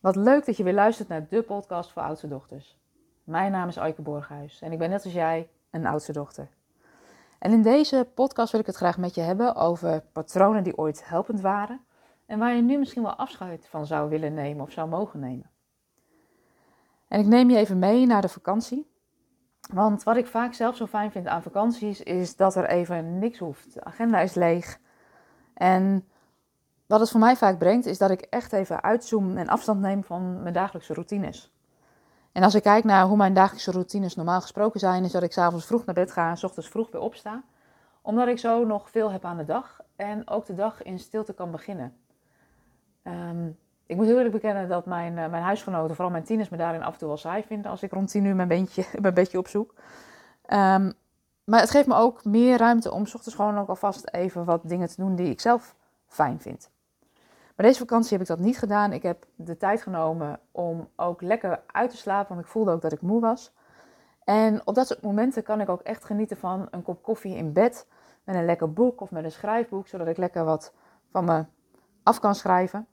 Wat leuk dat je weer luistert naar de podcast voor oudste dochters. Mijn naam is Aike Borghuis en ik ben net als jij een oudste dochter. En in deze podcast wil ik het graag met je hebben over patronen die ooit helpend waren en waar je nu misschien wel afscheid van zou willen nemen of zou mogen nemen. En ik neem je even mee naar de vakantie. Want wat ik vaak zelf zo fijn vind aan vakanties is dat er even niks hoeft. De agenda is leeg. En wat het voor mij vaak brengt, is dat ik echt even uitzoom en afstand neem van mijn dagelijkse routines. En als ik kijk naar hoe mijn dagelijkse routines normaal gesproken zijn, is dat ik s'avonds vroeg naar bed ga en s ochtends vroeg weer opsta. Omdat ik zo nog veel heb aan de dag en ook de dag in stilte kan beginnen. Ehm, ik moet heel eerlijk bekennen dat mijn, uh, mijn huisgenoten, vooral mijn tieners, me daarin af en toe wel saai vinden als ik rond tien uur mijn, beentje, mijn bedje opzoek. Um, maar het geeft me ook meer ruimte om s ochtends gewoon ook alvast even wat dingen te doen die ik zelf fijn vind. Maar deze vakantie heb ik dat niet gedaan. Ik heb de tijd genomen om ook lekker uit te slapen, want ik voelde ook dat ik moe was. En op dat soort momenten kan ik ook echt genieten van een kop koffie in bed met een lekker boek of met een schrijfboek, zodat ik lekker wat van me af kan schrijven.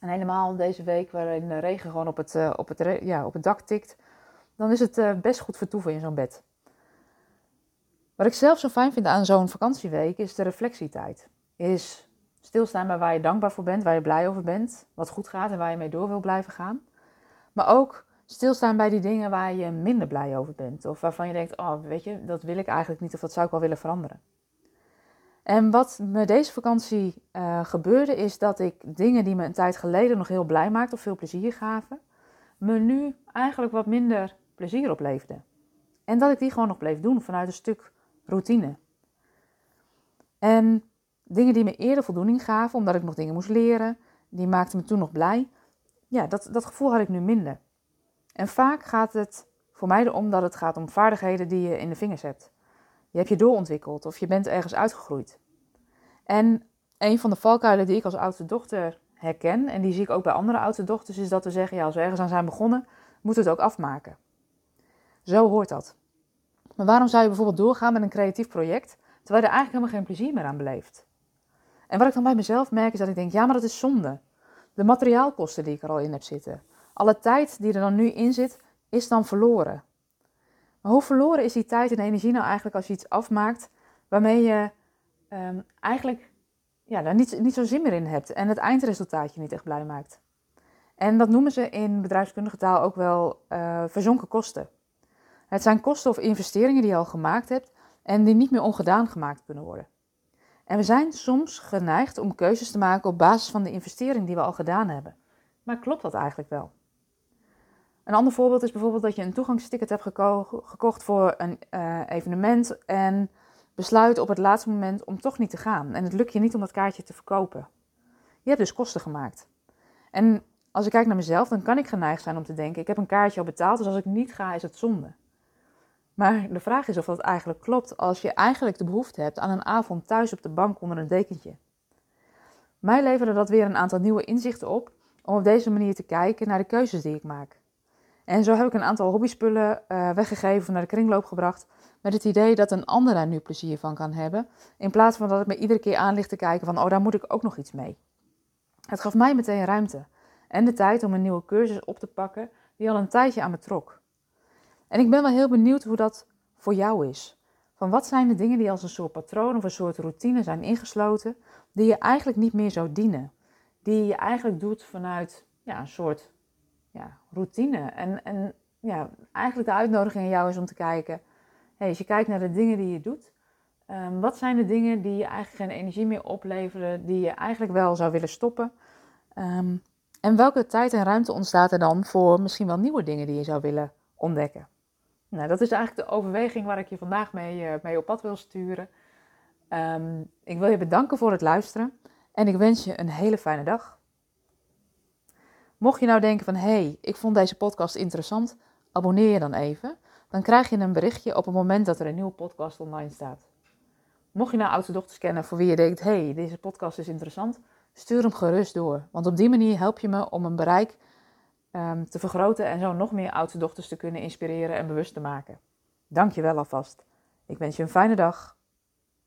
En helemaal deze week waarin de regen gewoon op het, uh, op het, ja, op het dak tikt, dan is het uh, best goed vertoeven in zo'n bed. Wat ik zelf zo fijn vind aan zo'n vakantieweek is de reflectietijd. Is Stilstaan bij waar je dankbaar voor bent, waar je blij over bent, wat goed gaat en waar je mee door wil blijven gaan. Maar ook stilstaan bij die dingen waar je minder blij over bent. Of waarvan je denkt, oh weet je, dat wil ik eigenlijk niet of dat zou ik wel willen veranderen. En wat me deze vakantie uh, gebeurde is dat ik dingen die me een tijd geleden nog heel blij maakten of veel plezier gaven, me nu eigenlijk wat minder plezier opleverde. En dat ik die gewoon nog bleef doen vanuit een stuk routine. En Dingen die me eerder voldoening gaven, omdat ik nog dingen moest leren, die maakten me toen nog blij. Ja, dat, dat gevoel had ik nu minder. En vaak gaat het voor mij erom dat het gaat om vaardigheden die je in de vingers hebt. Je hebt je doorontwikkeld of je bent ergens uitgegroeid. En een van de valkuilen die ik als oudste dochter herken, en die zie ik ook bij andere oudste dochters, is dat we zeggen, ja, als we ergens aan zijn begonnen, moeten we het ook afmaken. Zo hoort dat. Maar waarom zou je bijvoorbeeld doorgaan met een creatief project, terwijl je er eigenlijk helemaal geen plezier meer aan beleeft? En wat ik dan bij mezelf merk is dat ik denk, ja, maar dat is zonde. De materiaalkosten die ik er al in heb zitten. Alle tijd die er dan nu in zit, is dan verloren. Maar hoe verloren is die tijd en energie nou eigenlijk als je iets afmaakt waarmee je um, eigenlijk ja, daar niet, niet zo zin meer in hebt en het eindresultaat je niet echt blij maakt? En dat noemen ze in bedrijfskundige taal ook wel uh, verzonken kosten. Het zijn kosten of investeringen die je al gemaakt hebt en die niet meer ongedaan gemaakt kunnen worden. En we zijn soms geneigd om keuzes te maken op basis van de investering die we al gedaan hebben. Maar klopt dat eigenlijk wel? Een ander voorbeeld is bijvoorbeeld dat je een toegangsticket hebt geko gekocht voor een uh, evenement en besluit op het laatste moment om toch niet te gaan. En het lukt je niet om dat kaartje te verkopen. Je hebt dus kosten gemaakt. En als ik kijk naar mezelf, dan kan ik geneigd zijn om te denken: ik heb een kaartje al betaald, dus als ik niet ga, is het zonde. Maar de vraag is of dat eigenlijk klopt als je eigenlijk de behoefte hebt aan een avond thuis op de bank onder een dekentje. Mij leverde dat weer een aantal nieuwe inzichten op om op deze manier te kijken naar de keuzes die ik maak. En zo heb ik een aantal hobbyspullen uh, weggegeven of naar de kringloop gebracht met het idee dat een ander daar nu plezier van kan hebben, in plaats van dat ik me iedere keer aan ligt te kijken van oh daar moet ik ook nog iets mee. Het gaf mij meteen ruimte en de tijd om een nieuwe cursus op te pakken die al een tijdje aan me trok. En ik ben wel heel benieuwd hoe dat voor jou is. Van wat zijn de dingen die als een soort patroon of een soort routine zijn ingesloten, die je eigenlijk niet meer zou dienen. Die je eigenlijk doet vanuit ja, een soort ja, routine. En, en ja, eigenlijk de uitnodiging aan jou is om te kijken, hey, als je kijkt naar de dingen die je doet, um, wat zijn de dingen die je eigenlijk geen energie meer opleveren, die je eigenlijk wel zou willen stoppen? Um, en welke tijd en ruimte ontstaat er dan voor misschien wel nieuwe dingen die je zou willen ontdekken? Nou, dat is eigenlijk de overweging waar ik je vandaag mee, uh, mee op pad wil sturen. Um, ik wil je bedanken voor het luisteren en ik wens je een hele fijne dag. Mocht je nou denken van, hé, hey, ik vond deze podcast interessant, abonneer je dan even. Dan krijg je een berichtje op het moment dat er een nieuwe podcast online staat. Mocht je nou oudste dochters kennen voor wie je denkt, hé, hey, deze podcast is interessant, stuur hem gerust door. Want op die manier help je me om een bereik um, te vergroten en zo nog meer oudste dochters te kunnen inspireren en bewust te maken. Dank je wel alvast. Ik wens je een fijne dag.